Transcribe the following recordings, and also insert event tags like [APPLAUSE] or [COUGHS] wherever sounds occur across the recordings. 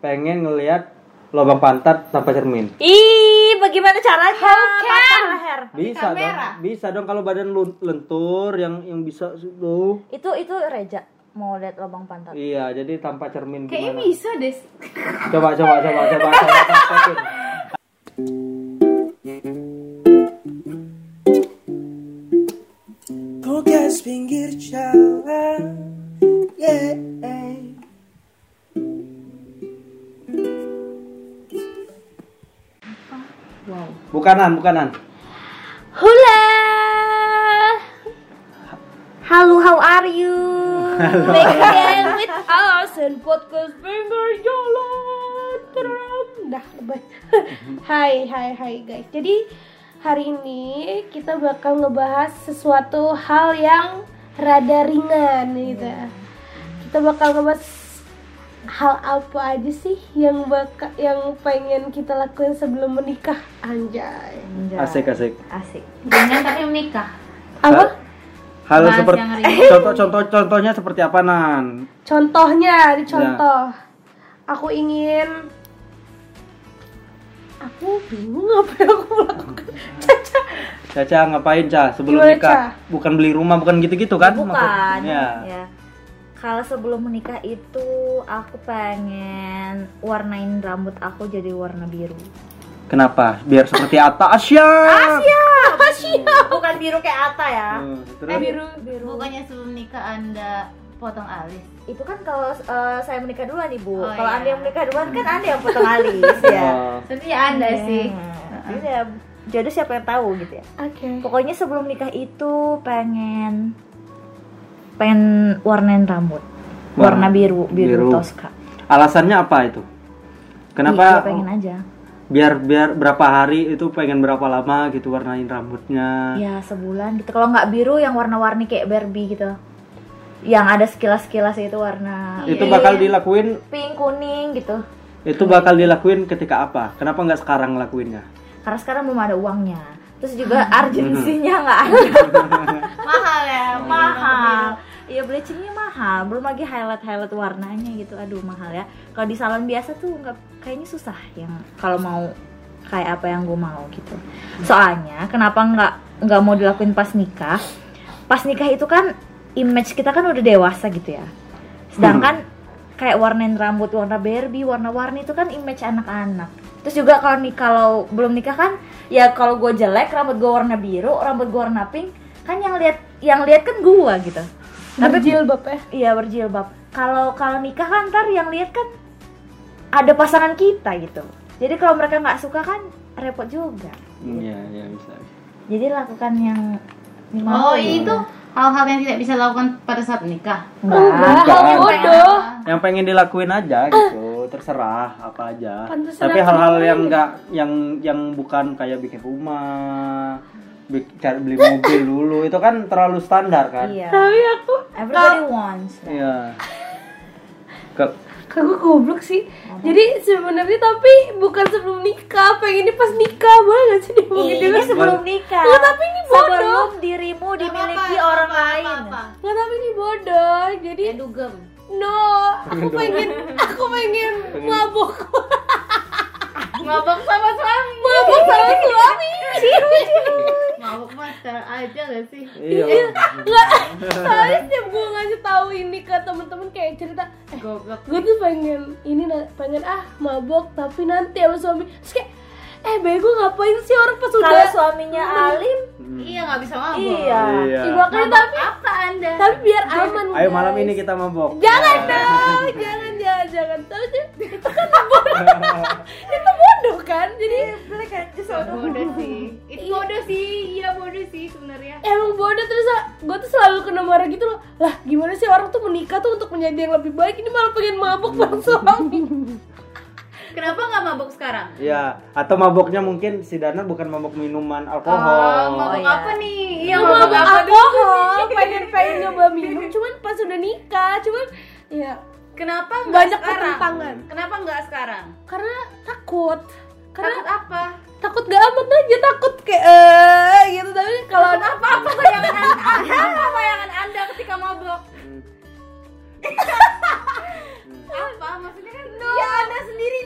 pengen ngelihat lubang pantat tanpa cermin. Ih, bagaimana caranya? Patah leher. Bisa dong. Bisa dong kalau badan lentur yang yang bisa tuh. Itu itu Reja mau lihat lubang pantat. Iya, jadi tanpa cermin Kayaknya gimana? bisa deh. Coba coba coba coba coba praktekin. Tugas pinggir jalan yeah. Bukanan, bukanan. Hula. Halo, how are you? Back again with us and podcast Finger Jalan Terang. Dah, [LAUGHS] hai, hai, hai guys. Jadi hari ini kita bakal ngebahas sesuatu hal yang rada ringan gitu. Kita bakal ngebahas hal apa aja sih yang baka, yang pengen kita lakuin sebelum menikah, anjay. Asik asik. Asik. Jangan tapi menikah. Apa? Hal Bahas seperti [LAUGHS] contoh contoh contohnya seperti apa nan? Contohnya, di contoh. Aku ingin aku bingung apa yang aku lakukan. [LAUGHS] Caca. Caca ngapain Ca sebelum Gimana, nikah? Ca? Bukan beli rumah, bukan gitu-gitu kan? Bukan. maksudnya? Ya. Kalau sebelum menikah itu aku pengen warnain rambut aku jadi warna biru. Kenapa? Biar seperti Atta Asia. Asia, Asia. Bukan biru kayak Ata ya. Hmm, terus? Eh, biru, biru. Bukannya sebelum nikah Anda potong alis. Itu kan kalau eh, saya menikah duluan ibu. Oh, kalau iya. anda yang menikah duluan kan anda yang potong alis [LAUGHS] ya. Oh, Sebenarnya Anda sih. Hmm. Jadi ya, jodoh siapa yang tahu gitu ya. Oke. Pokoknya sebelum nikah itu pengen pengen warnain rambut. Warna Warna biru, biru, biru. Tosca. alasannya apa itu? Iya, Kenapa? pengen aja. Biar biar berapa hari itu pengen berapa lama gitu warnain rambutnya? Ya sebulan gitu. Kalau nggak biru yang warna-warni kayak Barbie gitu. Yang ada sekilas-sekilas itu warna Itu pink, bakal dilakuin pink kuning gitu. itu bakal dilakuin ketika apa? Kenapa nggak sekarang ngelakuinnya? Karena sekarang belum ada uangnya. Terus juga urgensinya nggak ada. [LAUGHS] Mahal ya. mahal. Iya bleachingnya mahal. Belum lagi highlight highlight warnanya gitu. Aduh mahal ya. Kalau di salon biasa tuh nggak kayaknya susah yang kalau mau kayak apa yang gue mau gitu. Soalnya kenapa nggak nggak mau dilakuin pas nikah? Pas nikah itu kan image kita kan udah dewasa gitu ya. Sedangkan kayak warnain rambut warna Barbie, warna-warni itu kan image anak-anak. Terus juga kalau nih kalau belum nikah kan ya kalau gue jelek rambut gue warna biru, rambut gue warna pink, kan yang lihat yang lihat kan gue gitu. Tapi Berjilbab ya. iya berjilbab. Kalau kalau nikah kan ntar yang lihat kan ada pasangan kita gitu. Jadi kalau mereka nggak suka kan repot juga. Iya, iya bisa. Jadi lakukan yang Oh, itu hal-hal yang tidak bisa dilakukan pada saat nikah. Enggak. Bukan. Bodoh. Yang pengen dilakuin aja gitu, terserah apa aja. Pantesan Tapi hal-hal yang enggak yang yang bukan kayak bikin rumah, cari beli mobil dulu itu kan terlalu standar kan? Iya. Tapi aku Everybody wants. Iya. Ke- Kagak goblok sih. Jadi sebenarnya tapi bukan sebelum nikah, pengennya pas nikah banget sih mungkin Ini dia sebelum nikah. Nggak, tapi ini bodoh. Sebelum dirimu dimiliki Apa-apa, orang apa-apa, lain. apa. Nggak tapi ini bodoh. Jadi Ya dugem. no, aku pengen aku pengen mabok. Mabok sama suami. Mabok sama suami. [LAUGHS] Mabok mah sekarang aja gak sih? Iya. Nggak, soalnya setiap gue ngasih tahu ini ke temen-temen kayak cerita, eh Goblok. gue tuh pengen ini pengen ah mabok tapi nanti sama suami terus kayak eh bego ngapain sih orang pas udah Kalau suaminya alim, Iya nggak bisa mabok. iya. Iya. Ih, makanya Mabok tapi apa anda? tapi biar aman Ayo guys. malam ini kita mabok. jangan dong [LAUGHS] jangan jangan jangan tapi itu- kan bodoh [LAUGHS] itu bodoh kan jadi Black aja bodoh sih. Itu bodoh sih. Iya bodoh sih sebenarnya. emang bodoh terus gue tuh selalu kena marah gitu loh lah gimana sih orang tuh menikah tuh untuk menjadi yang lebih baik ini malah pengen mabok bareng [LAUGHS] suami Kenapa nggak mabok sekarang? Iya, atau maboknya mungkin si Dana bukan mabok minuman alkohol. Oh, mabok iya. apa nih? Iya Iya apa dulu? alkohol pengen pengen nyoba minum [LAUGHS] cuman pas udah nikah cuman ya Kenapa nggak banyak sekarang? pertentangan Kenapa nggak sekarang? karena takut karena Takut apa? takut gak amat aja takut kayak eh gitu tapi kalau Takut apa? Apa bayangan anda? Apa bayangan anda ketika mabok? apa? Maksudnya kan ya anda sendiri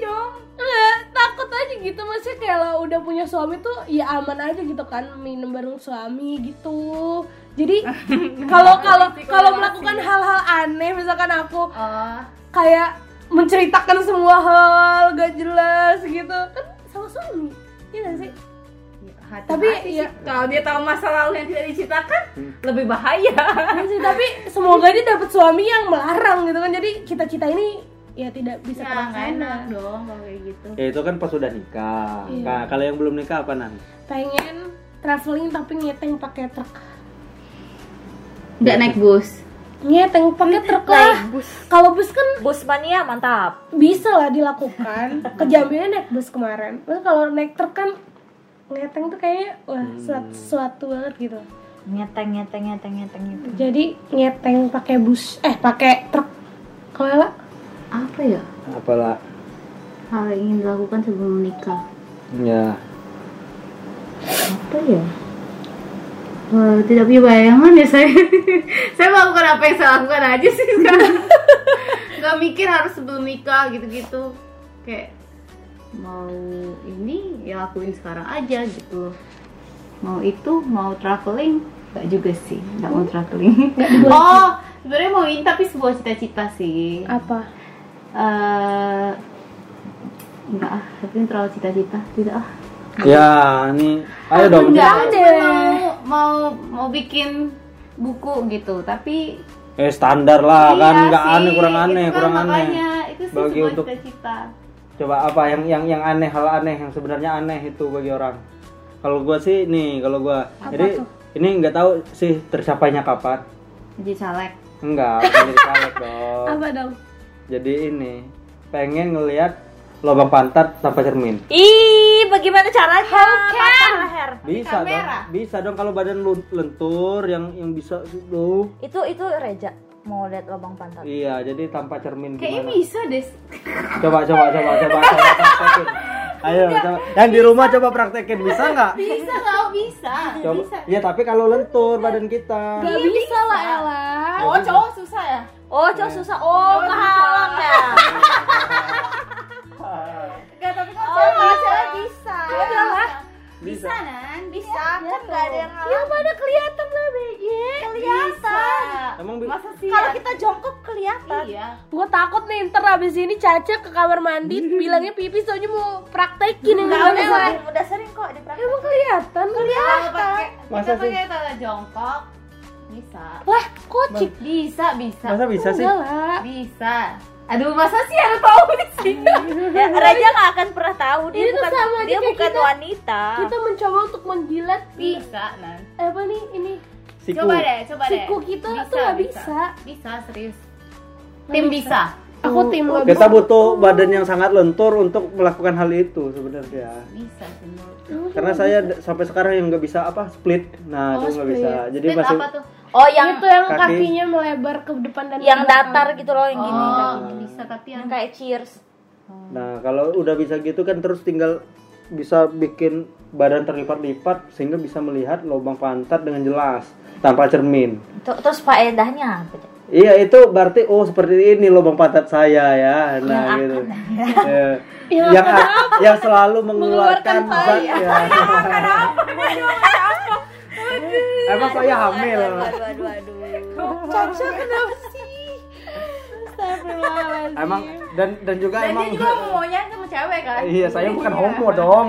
gitu maksudnya kalau udah punya suami tuh ya aman aja gitu kan minum bareng suami gitu jadi [LAUGHS] kalau kalau kalau melakukan hal-hal aneh misalkan aku Oh, kayak menceritakan semua hal gak jelas gitu kan sama suami iya gak sih hati Tapi, ya- kalau dia tahu masa lalu yang tidak diceritakan lebih bahaya. Iya sih tapi semoga dia dapat suami yang melarang gitu kan jadi cita-cita ini ya tidak bisa Ya, enak dong kalau kayak gitu. Ya itu kan pas sudah nikah. Iya. Nah, kalau yang belum nikah apa nan? pengen traveling tapi ngeteng pakai truk Nggak naik bus. ngeteng pakai truk lah bus. kalau bus kan Bus mania mantap. bisa lah dilakukan [LAUGHS] ke Jambi naik bus kemarin terus kalau naik truk kan ngeteng tuh kayaknya wah suatu, suatu banget gitu Nyeteng nyeteng nyeteng nyeteng gitu. jadi ngeteng pakai bus eh pakai truk kalau Ella Apa ya? Apalah? Hal yang ingin dilakukan sebelum menikah. Ya. Apa ya? Wah, tidak punya bayangan ya saya. [LAUGHS] saya melakukan apa yang saya lakukan aja sih sekarang. [LAUGHS] Gak mikir harus sebelum nikah gitu-gitu. Kayak mau ini ya lakuin sekarang aja gitu. Mau itu, mau traveling, gak juga sih, gak mau traveling. [LAUGHS] oh, sebenarnya mau ini tapi sebuah cita-cita sih. apa eh enggak ah, tapi terlalu cita-cita. Tidak ah. [LAUGHS] Ya, ini ayo dong. Enggak, cuma mau mau mau bikin buku gitu, tapi Eh standar lah kan, iya nggak sih, aneh, kurang aneh, itu kan kurang aneh. makanya, Itu sih Bagi untuk- cita-cita. Coba apa yang yang yang aneh, hal aneh yang sebenarnya aneh itu bagi orang. Kalau gua sih nih, kalau gua jadi ini nggak tahu sih tercapainya kapan. Jadi caleg. Enggak, jadi caleg [LAUGHS] dong. apa dong Jadi ini pengen ngelihat lubang pantat tanpa cermin. Ih, bagaimana caranya? Patah leher. Bisa dong, bisa dong kalau badan lu lentur yang yang bisa lu. Itu itu Reja mau lihat lubang pantat. Iya, jadi tanpa cermin Kayaknya gimana? bisa deh. Coba coba coba coba coba praktekin. Ayo, coba. Yang di rumah coba praktekin bisa nggak? Bisa tau bisa. Coba. Iya, tapi kalau lentur badan kita. Gak bisa lah Ella Oh, cowok susah ya? Oh, cowok susah. Oh, kehalang ya. Bisa, Nan. Bisa. Kan nggak ada yang ya mana kelihatan lah BG Kelihatan. Emang bi- Masa sih? Kalau ya? kita jongkok kelihatan. Iya. gue takut nih ntar abis ini Caca ke kamar mandi [LAUGHS] bilangnya pipi soalnya mau praktekin yang Udah, bisa sering, udah sering kok dipraktek. emang kelihatan pakai Masa kita sih? pakai tata jongkok bisa. lah kocik Bisa, bisa. Masa bisa sih? enggak lah Bisa. Aduh, masa sih ada tahu di sini? [LAUGHS] Ya, Raja nggak akan pernah tahu dia bukan sama aja dia bukan kita- wanita. kita mencoba untuk menjilat Bisa, Nan. eh, apa nih ini Siku. Coba deh, coba deh. siku kita tuh nggak bisa. Bisa, serius. Tim bisa. aku tim nggak Kita bisa butuh badan yang sangat lentur untuk melakukan hal itu sebenarnya. Bisa sih menurut. Karena saya sampai sekarang yang nggak bisa apa split. Nah, Oh, itu nggak bisa. Jadi Split masih apa tuh? Oh, yang itu yang kaki. kakinya melebar ke depan dan yang datar gitu loh yang gini. Oh, bisa tapi Yang yang kayak cheers. Nah, kalau udah bisa gitu kan terus tinggal bisa bikin badan terlipat-lipat sehingga bisa melihat lubang pantat dengan jelas tanpa cermin. Terus faedahnya apa? Iya, itu berarti oh seperti ini lubang pantat saya ya. Nah, [LAUGHS] [LAUGHS] Yang gitu. akan. Ya. yang yang selalu mengeluarkan zat ya. Emang saya hamil. Aduh, aduh, aduh. Caca kenapa [LAUGHS] sih Astagfirullahaladzim Emang dan dan juga Dan emang dia juga [LAUGHS] maunya sama cewek kan? Iya, saya bukan homo dong.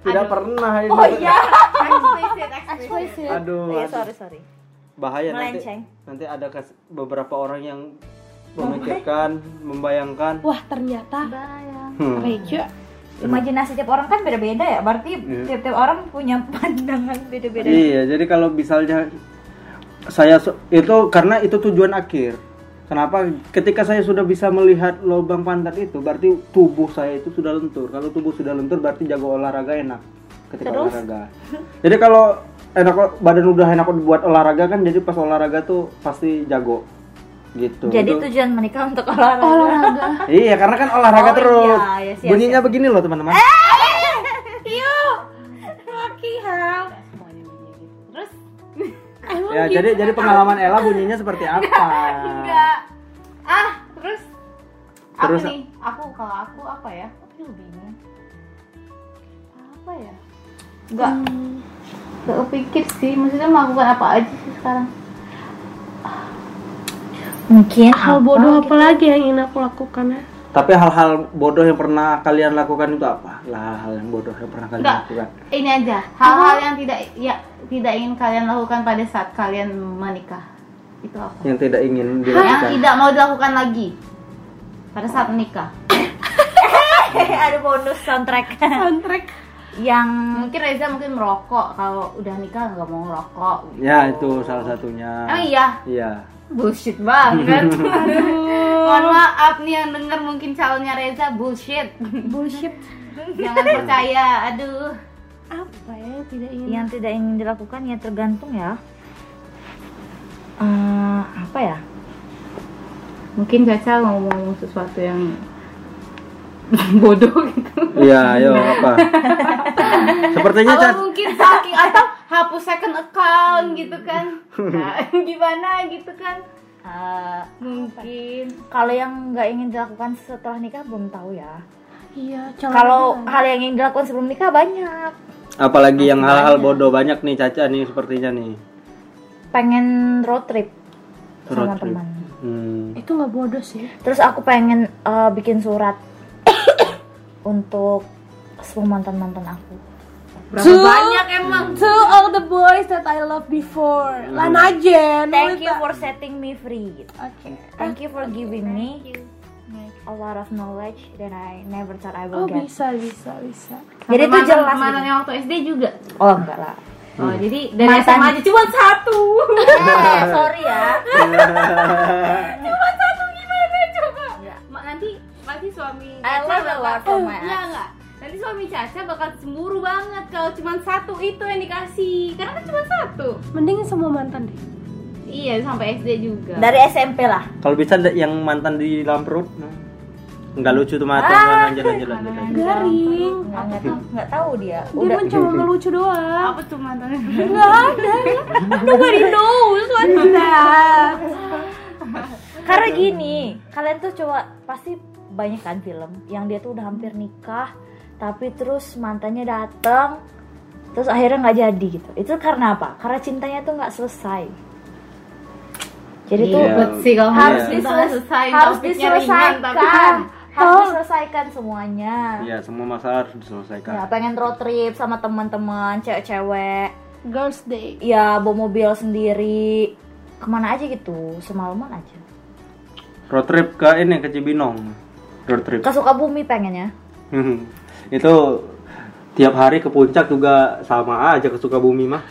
Tidak pernah ini. Oh iya. [LAUGHS] Explicit, explicit. Explicit. Aduh, Iya, aduh. sorry, sorry. bahaya nanti. Melenceng. Nanti ada kes- beberapa orang yang memikirkan, membayangkan. Wah ternyata Hmm. Reja Imajinasi tiap orang kan beda-beda ya. Berarti Iya. tiap-tiap orang punya [LAUGHS] pandangan beda-beda. Iya, jadi kalau misalnya saya itu karena itu tujuan akhir. Kenapa? Ketika saya sudah bisa melihat lubang pantat itu, berarti tubuh saya itu sudah lentur. Kalau tubuh sudah lentur, berarti jago olahraga enak. Ketika Terus? olahraga. Jadi kalau enak badan udah enak buat olahraga kan, jadi pas olahraga tuh pasti jago. Gitu. Jadi Itu- tujuan menikah untuk olahraga. olahraga Iya, karena kan olahraga Oh, terus. iya, iya, siap, Bunyinya begini loh, teman-teman. Hal Semuanya begini gitu. Terus Ya, gitu? jadi jadi pengalaman Ella bunyinya seperti apa? enggak. Ah, terus Terus- apa nih? Aku kalau aku apa ya? Aku bingung. apa ya Enggak. Gak kepikir sih, maksudnya melakukan apa aja sih sekarang Mungkin hal apa bodoh gitu. apa lagi yang ingin aku lakukan ya Tapi hal-hal bodoh yang pernah kalian lakukan itu apa? Lah, hal yang bodoh yang pernah kalian Enggak. lakukan. Ini aja, hal-hal yang tidak ya tidak ingin kalian lakukan pada saat kalian menikah Itu apa? Yang tidak ingin Yang dilakukan. tidak mau dilakukan lagi pada saat menikah [LAUGHS] ada bonus soundtrack soundtrack yang Mungkin Reza mungkin merokok, kalau udah nikah nggak mau ngerokok Ya, itu salah satunya. Oh iya, Iya. Bullshit banget. [LAUGHS] Mohon maaf nih yang denger mungkin calonnya Reza bullshit. Bullshit. Jangan percaya, aduh. Apa ya yang tidak ingin? Yang tidak ingin dilakukan ya tergantung ya. Eh, apa ya? Mungkin Caca mau ngomong sesuatu yang [LAUGHS] bodoh gitu. Iya, ayo apa? [LAUGHS] Sepertinya Apa Cat mungkin saking atau hapus second account gitu kan. Nah, [LAUGHS] Gimana gitu kan? Eh, Mungkin kalau yang nggak ingin dilakukan setelah nikah belum tahu ya. Iya calon kalau hal yang ingin dilakukan sebelum nikah banyak. Apalagi yang hal-hal bodoh banyak nih Caca nih sepertinya nih. pengen road trip sama Road trip. teman. Hmm. itu nggak bodoh sih. Terus aku pengen eh, bikin surat [COUGHS] untuk semua mantan mantan aku berapa Tuh. banyak emang? to all the boys that I love before. Lana Jen thank you for setting me free. Gitu. oke thank you for giving me a lot of knowledge that I never thought I oh will get. bisa bisa bisa. Jadi itu jelas yang waktu SD juga? Oh enggak lah. Oh jadi dari Mantan- SMA aja cuma satu. Eh, [LAUGHS] sorry ya. [LAUGHS] Cuma satu gimana coba? Ma- Nanti pasti suami I learned a lot from my ex. enggak Nanti suami Caca bakal cemburu banget kalau cuma satu itu yang dikasih. Karena kan cuma satu. Mending semua mantan deh. Iya sampai SD juga. Dari SMP lah. Kalau bisa yang mantan di dalam perut. Nggak lucu tuh mata Ah. lanjut lanjut lanjut. lanjut. garing. nggak nggak tahu? nggak tahu dia. Dia udah. pun cuma [LAUGHS] ngelucu doang. Apa tuh mantannya? nggak ada. What is that karena gini kalian tuh coba pasti banyak kan film yang dia tuh udah hampir nikah tapi terus mantannya datang terus akhirnya nggak jadi gitu. Itu karena apa? Karena cintanya tuh nggak selesai. Jadi tuh Iya. Ribet sih kalau harus Iya. diseles- selesai harus ringan, diselesaikan. tapi- harus diselesaikan semuanya. Iya, semua masalah harus diselesaikan. ya pengen road trip sama teman-teman cewek-cewek. Girls day. Ya bawa mobil sendiri. Ke mana aja gitu? Semalaman aja. Road trip ke ini ke Cibinong. Road trip. ke Sukabumi pengennya itu tiap hari ke puncak juga sama aja ke Sukabumi mah.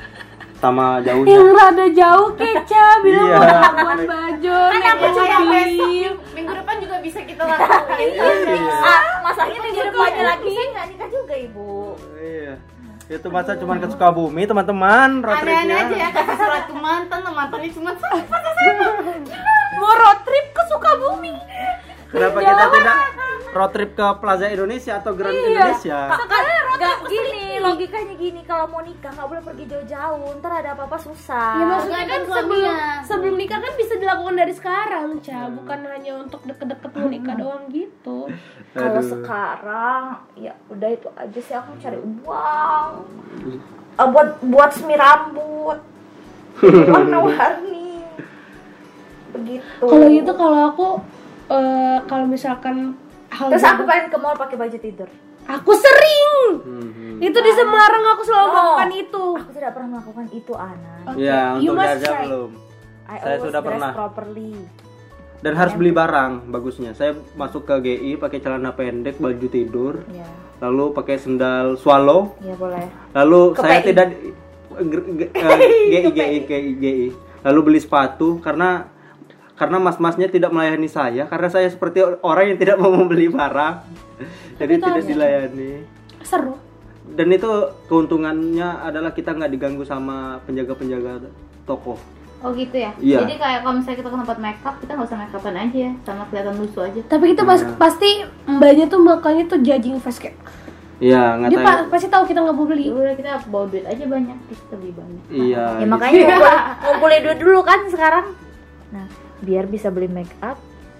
Sama yang jauhnya. rada jauh keca bilang Iya. mau ke Labuan Bajo Kan aku cuma mobil. besok Minggu depan juga bisa kita lakuin ah, masanya minggu depannya lagi saya nggak nikah juga ibu Iya. Itu masa cuma ke Sukabumi, teman-teman, road Aneh-aneh aja tripnya. ya kasih surat ke mantan mantannya cuma satu mau road trip ke Sukabumi Kenapa kita tidak road trip ke Plaza Indonesia atau Grand Indonesia? nggak gini logikanya gini. Kalau mau nikah nggak boleh pergi jauh-jauh. Ntar ada apa-apa susah. Ya maksudnya kan sebelum sebelum nikah kan bisa dilakukan dari sekarang, Ca. Bukan hanya untuk deket-deket mau nikah doang gitu. [LAUGHS] kalau sekarang ya udah itu aja sih. Aku cari uang. Ah, buat buat semi rambut. [LAUGHS] Warna-warni begitu. Kalau gitu kalau aku eh, kalau misalkan hal terus aku pengen ke mall pakai baju tidur aku sering Hmm. itu di Semarang aku selalu No. melakukan itu. aku tidak pernah melakukan itu Ana Oke, Ya, you untuk must Jaja try. belum. I Saya sudah dress pernah. properly Dan harus beli barang bagusnya. Saya masuk ke GI pakai celana pendek, baju tidur, ya lalu pakai sendal swallow, ya boleh lalu Ke saya PI. tidak GI GI GI. Lalu beli sepatu karena karena mas-masnya tidak melayani saya karena saya seperti orang yang tidak mau membeli barang. Jadi tidak dilayani. Seru. Dan itu keuntungannya adalah kita nggak diganggu sama penjaga-penjaga toko. Oh gitu ya? Iya. Jadi kayak kalau misalnya kita ke tempat makeup kita nggak usah makeupan aja ya, sama kelihatan lusuh aja. Tapi itu pas- pasti mbaknya tuh mukanya tuh judging face kayak Iya, nggak dia tahu. pa- pasti tahu kita nggak mau beli. Ya udah kita bawa duit aja banyak, terus kita beli banyak. Iya. ya makanya ngumpul- [LAUGHS] ngumpulin duit dulu kan sekarang nah biar bisa beli make up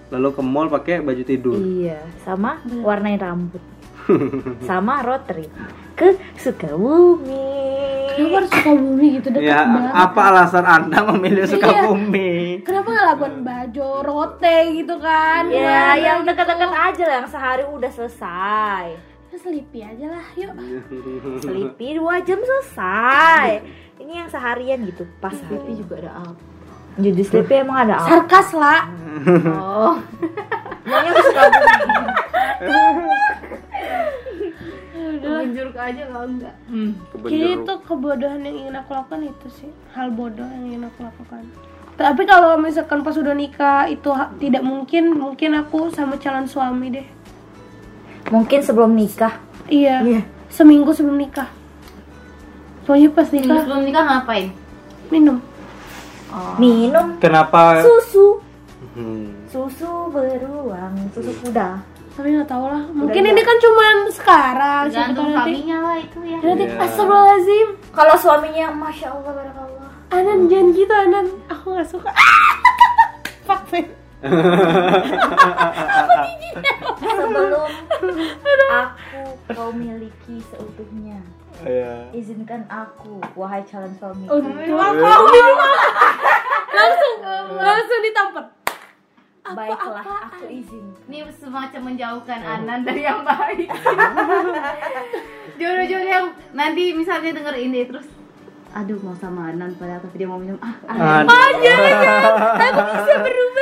Lalu ke mall pakai baju tidur. iya sama warnain rambut [LAUGHS] sama road trip ke Sukabumi. Kenapa harus suka bumi gitu dekat Ya, banget. apa alasan Anda memilih Sukabumi? Kenapa nggak Labuan Bajo, Rote gitu kan? Ya, Gimana yang gitu? dekat-dekat aja lah, yang sehari udah selesai. Ya, Sleepy aja lah, yuk. Sleepy dua jam selesai. [LAUGHS] Ini yang seharian gitu, pas Tapi hari. juga ada apa? Jadi Sleepy emang ada apa? Sarkas lah. Oh, [LAUGHS] Maunya ke Sukabumi. menjuruk aja kalau enggak. Kayaknya Kebenjeruk. itu kebodohan yang ingin aku lakukan itu sih hal bodoh yang ingin aku lakukan. Tapi kalau misalkan pas udah nikah itu tidak mungkin, mungkin aku sama calon suami deh. Mungkin sebelum nikah. Iya. Iya. Seminggu sebelum nikah. Soalnya pas nikah sebelum nikah ngapain? minum. Minum Kenapa? susu. Hmm. Susu beruang, susu kuda. Tapi nggak tahu lah. Mungkin ini kan cuman sekarang. Tergantung suaminya lah itu ya. Nanti Iya. astagfirullahaladzim. Kalau suaminya masya Allah barakallah. Anan jangan gitu Anan. Aku nggak suka. [LAUGHS] Fuck. Sebelum aku kau miliki seutuhnya. Iya. Izinkan aku, wahai calon suami. Oh, apa? Minum apa? langsung langsung ditampar. Baiklah, aku izin. Ini semacam menjauhkan Anan dari yang baik. Jodoh-jodoh yang nanti misalnya denger ini terus aduh mau sama Anan padahal tapi dia mau minum ah, ah. Aduh. Aku bisa berubah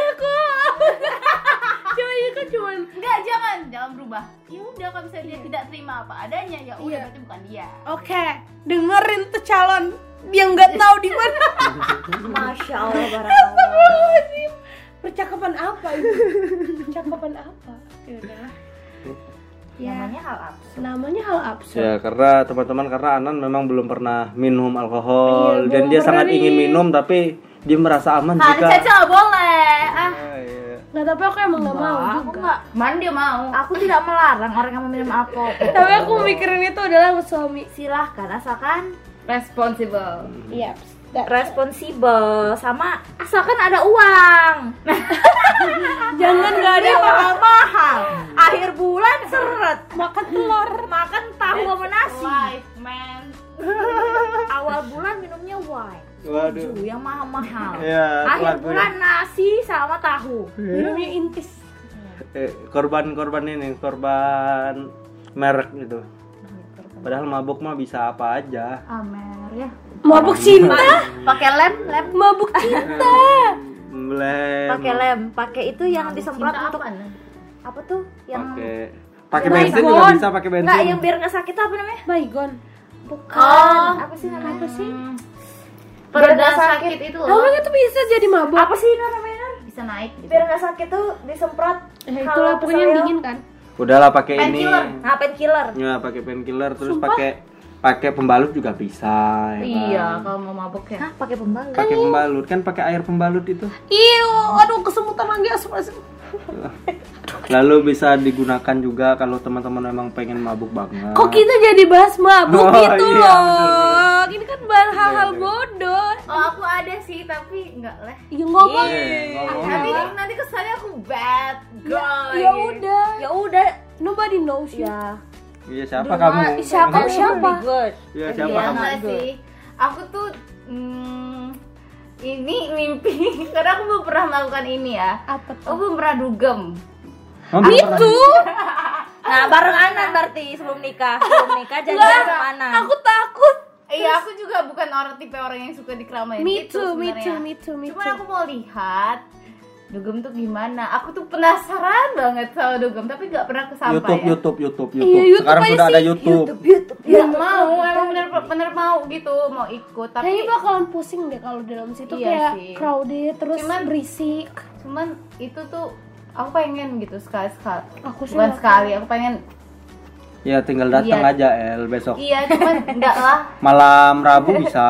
cuman enggak jangan jangan berubah ya udah kalau misalnya dia tidak terima apa adanya ya udah Iya. berarti bukan dia Oke, dengerin tuh calon yang nggak tahu di mana. [LAUGHS] Masya Allah. [LAUGHS] Astagfirullahaladzim. Percakapan apa itu? Percakapan apa? Ya. Ya, Namanya hal absurd. namanya hal absurd. Ya karena teman-teman karena Anan memang belum pernah minum alkohol Iya, dan dia sangat nih. ingin minum tapi dia merasa aman jika Caca nggak boleh iya. Nggak, tapi aku emang nggak mau aku juga. nggak mana dia mau Aku tidak melarang orang yang meminum alkohol. [LAUGHS] Tapi aku mikirin itu adalah suami. Silahkan asalkan responsible Iya. responsibel sama asalkan ada uang. [LAUGHS] Jangan nggak ada Ini mahal-mahal. Akhir bulan seret. makan telur. Makan tahu sama nasi. life man Awal bulan minumnya wine. Waduh. Tujuh yang mahal-mahal. Iya, Akhir lagunya. bulan nasi sama tahu. Minumnya intis. Eh, korban-korban ini korban merek gitu. Padahal mabuk mah bisa apa aja. Amer ya. Mabuk cinta. Pakai lem, lem. Mabuk [LAUGHS] cinta. Lem. Pakai lem, pakai itu yang disemprot Cinta untuk apa, apa tuh? Yang Pakai bensin juga bisa pakai bensin. Enggak, yang biar nggak sakit apa namanya? Baygon. Bukan. Oh. Apa sih namanya? Apa sih? Pereda Biar nggak sakit, sakit. itu Emang loh itu bisa jadi mabuk? Apa sih namanya? Bisa naik gitu. Biar nggak sakit tuh disemprot. Kalau itulah pokoknya yang dingin kan. Udahlah pakai ini. Painkiller. Nah, painkiller. Ya, pakai painkiller terus pakai pakai pembalut juga bisa. ya iya kan? kalau mau mabuk ya Hah, pakai pembalut. Pakai pembalut kan pakai air pembalut itu. Iu, aduh kesemutan lagi astagfirullahaladzim. Lalu bisa digunakan juga kalau teman-teman memang pengen mabuk banget. Kok kita jadi bahas mabuk Oh, gitu iya, loh? bener, Ini kan bahas hal-hal Bener. bodoh. oh aku ada sih tapi enggak lah Ya ngomong. Eh, ngomong. tapi nanti kesannya aku bad girl Ya udah. Ya udah. Nobody knows you. Ya. Iya siapa kamu? Siapa siapa? Iya siapa Iya kamu? enggak sih aku tuh mm, ini mimpi [LAUGHS] karena aku belum pernah melakukan ini ya Apa aku tuh? belum pernah dugem Oh, Itu. Nah, bareng Anan berarti sebelum nikah. Sebelum nikah janjian sama Anan. Aku takut. iya aku juga bukan orang tipe orang yang suka dikeramain Me gitu too, me too, me too, me Cuman too. aku mau lihat dugem tuh gimana. Aku tuh penasaran banget sama dugem, tapi nggak pernah kesampaian. YouTube, YouTube, YouTube, YouTube. Iya, YouTube Sekarang sudah ada sih. YouTube. YouTube. Ya mau, bener bener mau gitu, mau ikut. Tapi Kayaknya bakalan pusing deh kalau dalam situ Iya kayak sih. crowded terus Cuman- berisik. cuman itu tuh aku pengen gitu sekali sekali. Aku sih Bukan sekali, aku pengen. Ya tinggal datang Iya. aja El besok. Iya, cuman [LAUGHS] enggak lah. Malam Rabu [LAUGHS] bisa.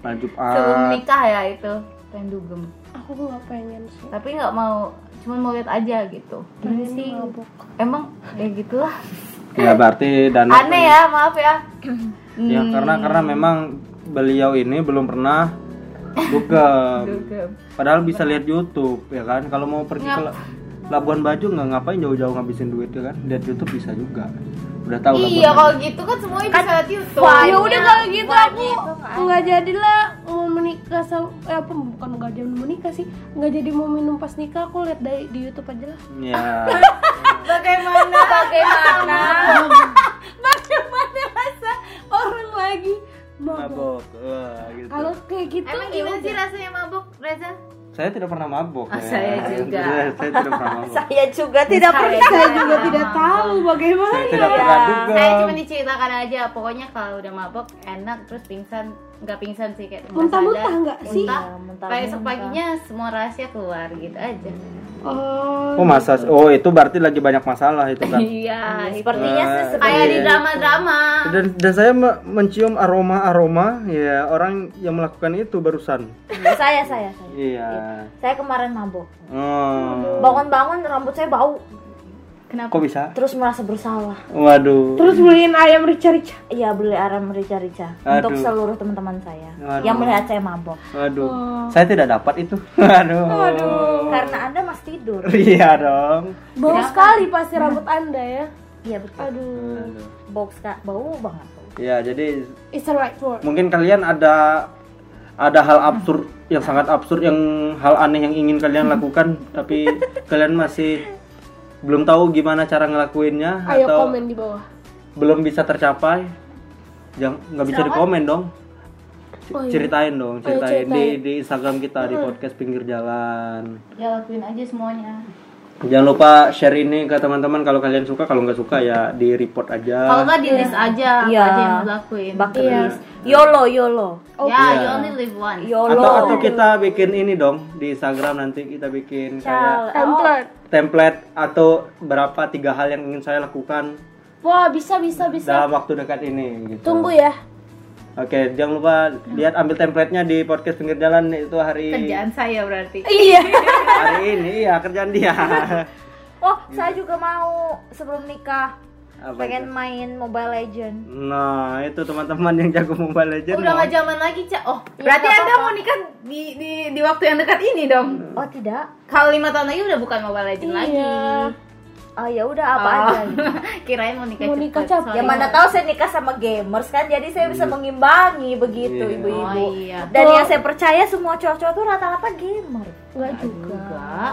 Malam Sebelum Jumat. nikah ya itu pengen dugem. Aku nggak pengen sih. Tapi nggak mau, cuman mau lihat aja gitu. Pengen sih mabuk. emang ya gitulah. Ya berarti dan Aneh ya, maaf ya. [CLEARS THROAT] Ya Hmm, karena karena memang beliau ini belum pernah dugem. [LAUGHS] dugem. Padahal bisa lihat YouTube ya kan. Kalau mau pergi ke Labuan Bajo nggak ngapain jauh-jauh ngabisin duit ya kan lihat YouTube bisa juga udah tahu Labuan Iya Bajo. kalau gitu kan semuanya bisa lihat YouTube. Ya udah kalau gitu aku itu nggak ada. nggak jadilah mau menikah sama eh, apa bukan nggak jadi menikah sih nggak jadi mau minum pas nikah aku lihat dari di YouTube aja lah ya [LAUGHS] Bagaimana? bagaimana [LAUGHS] Bagaimana rasa orang lagi mabok Wah, gitu. kalau kayak gitu Emang gimana sih rasanya mabuk, Reza? saya tidak pernah mabok Ah, ya. saya juga. saya, saya tidak pernah mabok [LAUGHS] saya juga tidak Saya pernah saya juga tidak tahu bagaimana saya tidak pernah duga Saya cuma diceritakan aja, pokoknya kalau udah mabok enak terus pingsan, nggak pingsan sih kayak Muntah-muntah nggak sih? Muntah. Iya, muntah-muntah. Kayak esok paginya semua rahasia keluar gitu aja. Oh oh masa oh itu berarti lagi banyak masalah itu kan Iya, itu. sepertinya sih seperti kayak di Iya. drama-drama. dan, dan saya me- mencium aroma aroma ya orang yang melakukan itu barusan saya saya saya iya saya kemarin mabok oh. bangun-bangun rambut saya bau Kenapa? kok bisa? Terus merasa bersalah. Waduh. Terus beliin ayam rica-rica. Iya beli aram rica-rica. Untuk seluruh teman-teman saya. Aduh. yang melihat saya mabok. Waduh. Saya tidak dapat itu. [LAUGHS] Aduh. Karena anda masih tidur. [LAUGHS] Iya dong. Bau sekali pasti rambut anda ya. Iya betul. Aduh. Aduh. bau ska- bau banget. Ya jadi it's the right word. mungkin kalian ada ada hal absurd yang sangat absurd yang hal aneh yang ingin kalian lakukan tapi [LAUGHS] kalian masih belum tahu gimana cara ngelakuinnya ayo atau komen di bawah belum bisa tercapai jangan nggak bisa dikomen dong Oh, iya. ceritain dong ceritain, ceritain. di di Instagram kita di podcast pinggir jalan Ya lakuin aja semuanya. Jangan lupa share ini ke teman-teman kalau kalian suka kalau nggak suka ya di report aja Kalau nggak di list aja Iya. apa aja yang lakuin. bucket Iya. list yolo yolo Ya, Iya. you only live once. yolo atau atau kita bikin ini dong di Instagram nanti kita bikin kayak Cal- template template atau berapa tiga hal yang ingin saya lakukan wah bisa bisa bisa dalam waktu dekat ini gitu. tunggu ya Oke, jangan lupa lihat ambil template-nya di podcast pinggir jalan itu hari Kerjaan saya berarti. iya hari ini ya kerjaan dia. [LAUGHS] oh saya juga mau sebelum nikah Apa pengen itu? main Mobile Legend Nah, itu teman-teman yang jago Mobile Legends. Udah nggak zaman lagi, Cak. Oh, berarti nggak Anda apa-apa. mau nikah di, di di waktu yang dekat ini dong. oh tidak Kalau lima tahun lagi udah bukan Mobile Legend lagi. Oh ya udah apa Oh. aja gitu. [LAUGHS] Kirain mau nikah Mau nikah cepet. cepet. sorry. Ya mana tahu saya nikah sama gamers kan, jadi saya bisa mengimbangi begitu Iya. ibu-ibu. Oh, iya. Dan yang saya percaya semua cowok-cowok tuh rata-rata gamer. Enggak juga.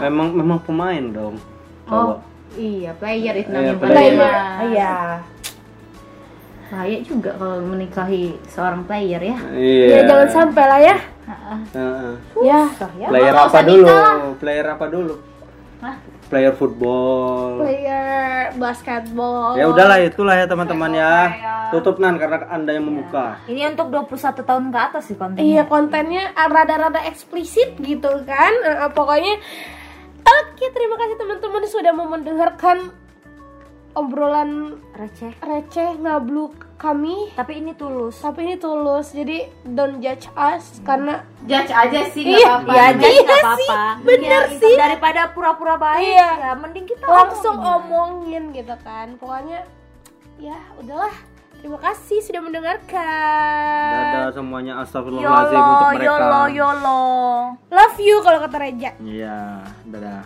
Memang memang pemain dong. Oh, Cowok. iya, player itu Iya, namanya player. player. Iya. Bahaya juga kalau menikahi seorang player ya. Iya. ya jangan sampai lah ya Heeh. ya Susah ya. Player apa dulu? Player apa dulu? Hah? Player football. player basketball Ya udahlah itulah ya teman-teman ya. Tutup nan karena Anda yang membuka. Ini untuk 21 tahun ke atas sih kontennya. Iya kontennya rada-rada eksplisit gitu kan Eh, Pokoknya Oke terima kasih teman-teman sudah mau mendengarkan Obrolan Receh. receh ngabluk kami Tapi ini tulus. Tapi ini tulus Jadi don't judge us Karena Judge aja sih Iya, nggak apa-apa. Ya, jadi Iya nggak sih, apa-apa. bener Ya, sih. Daripada pura-pura baik, Iya. ya mending kita langsung omongin. omongin gitu kan Pokoknya Ya udahlah Terima kasih sudah mendengarkan Dadah semuanya astagfirullahaladzim untuk mereka. yolo, yolo. Love you kalau kata Reja Iya, dadah.